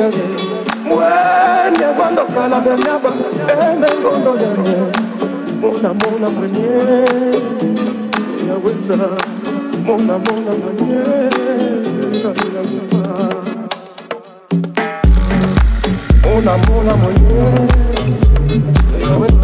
yeze mwende kwando kala benyaba emengondo yane mona mona manye yaweza mona mona manye mona mona manye yaweza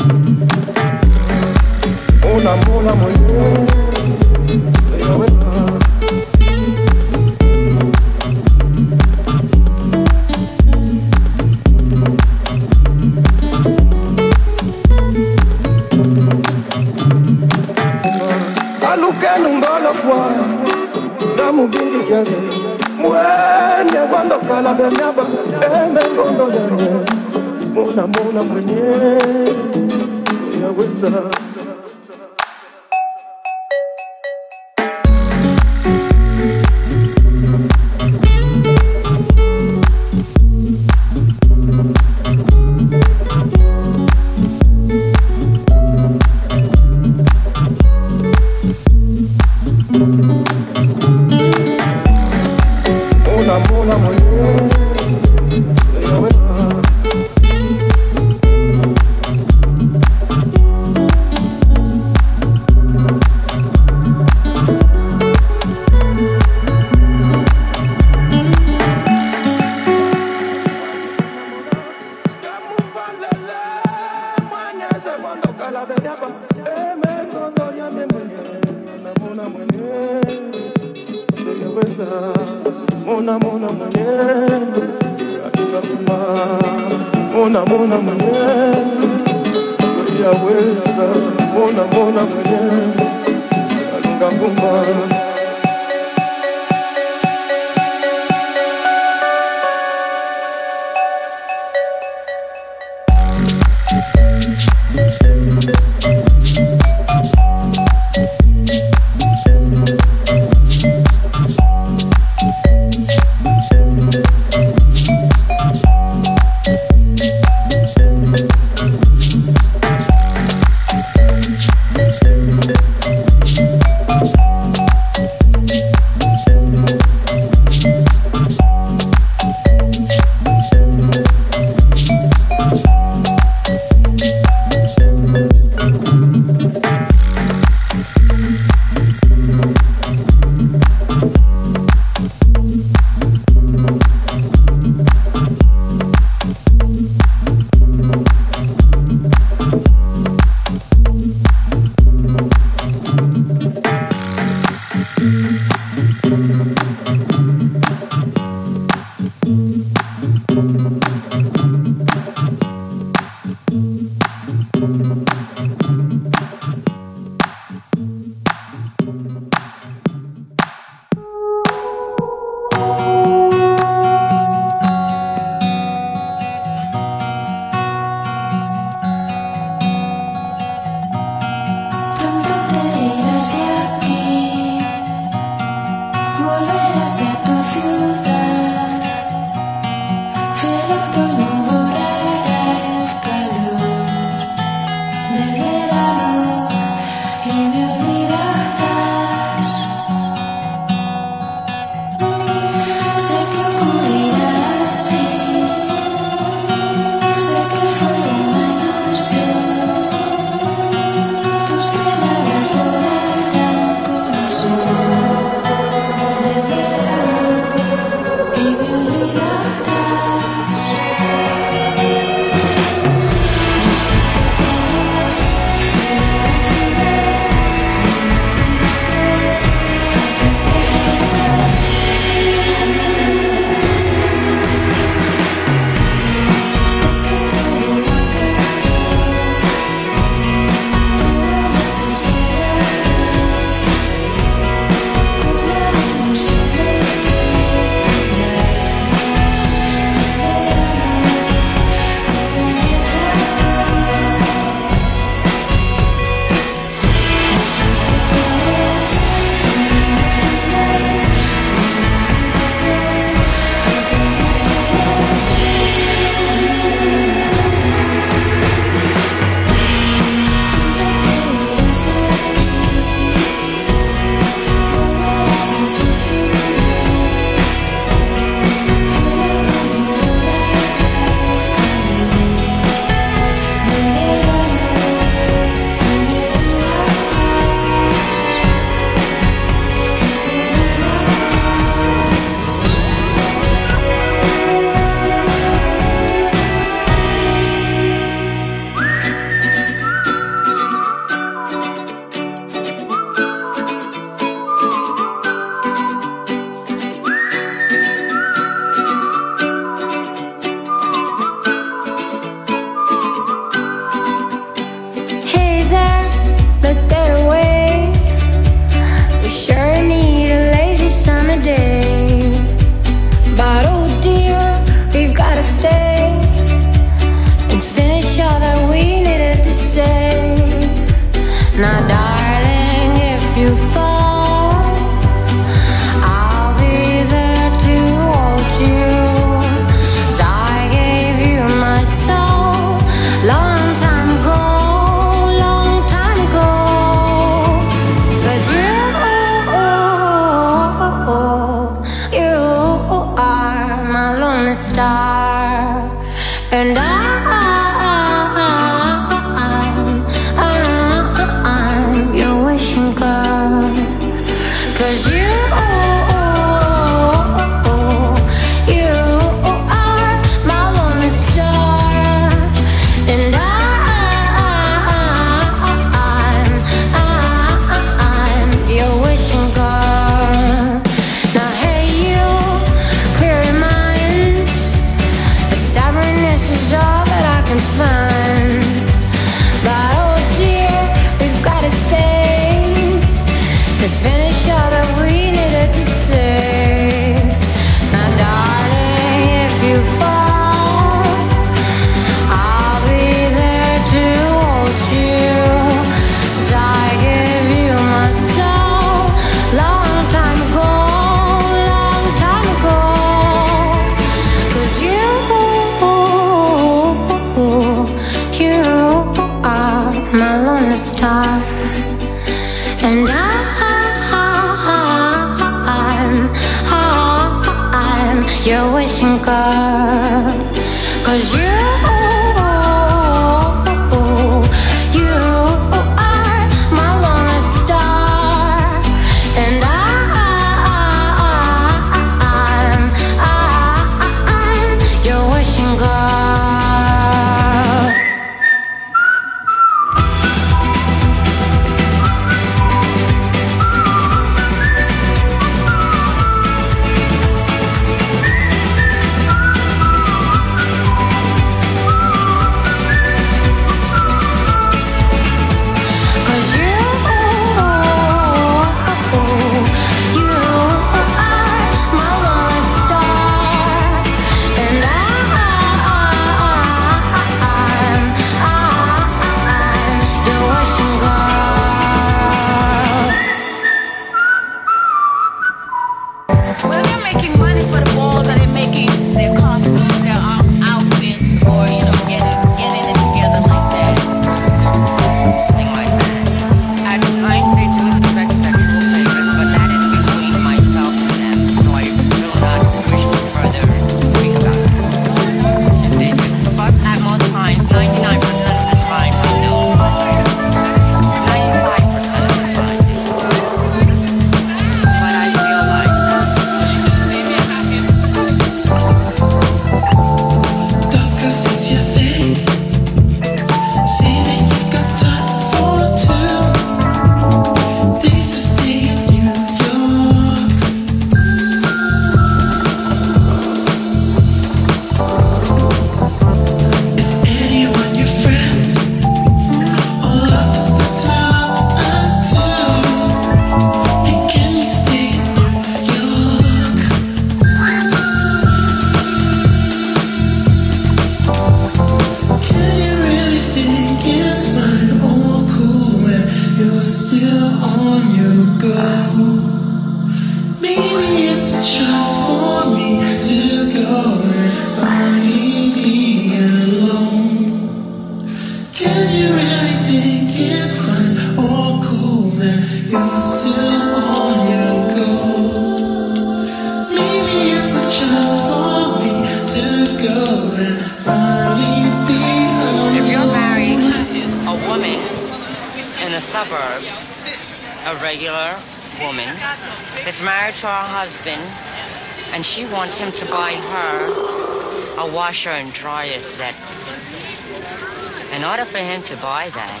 to buy that,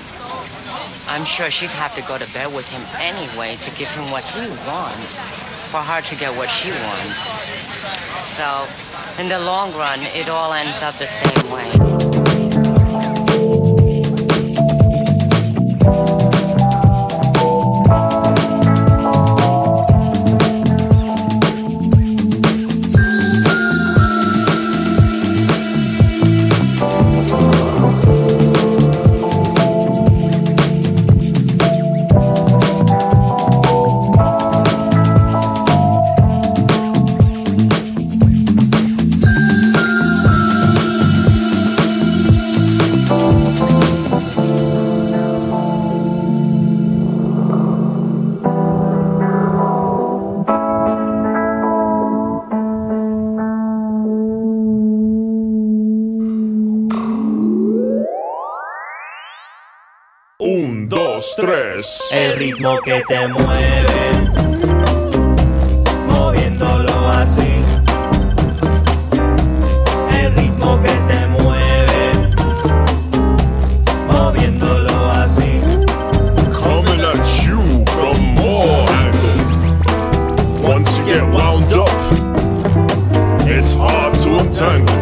I'm sure she'd have to go to bed with him anyway to give him what he wants, for her to get what she wants. So, in the long run, it all ends up the same way. El ritmo que te mueve, moviéndolo así. El ritmo que te mueve, moviéndolo así. Coming at you from more angles. Once you get wound up, it's hard to untangle.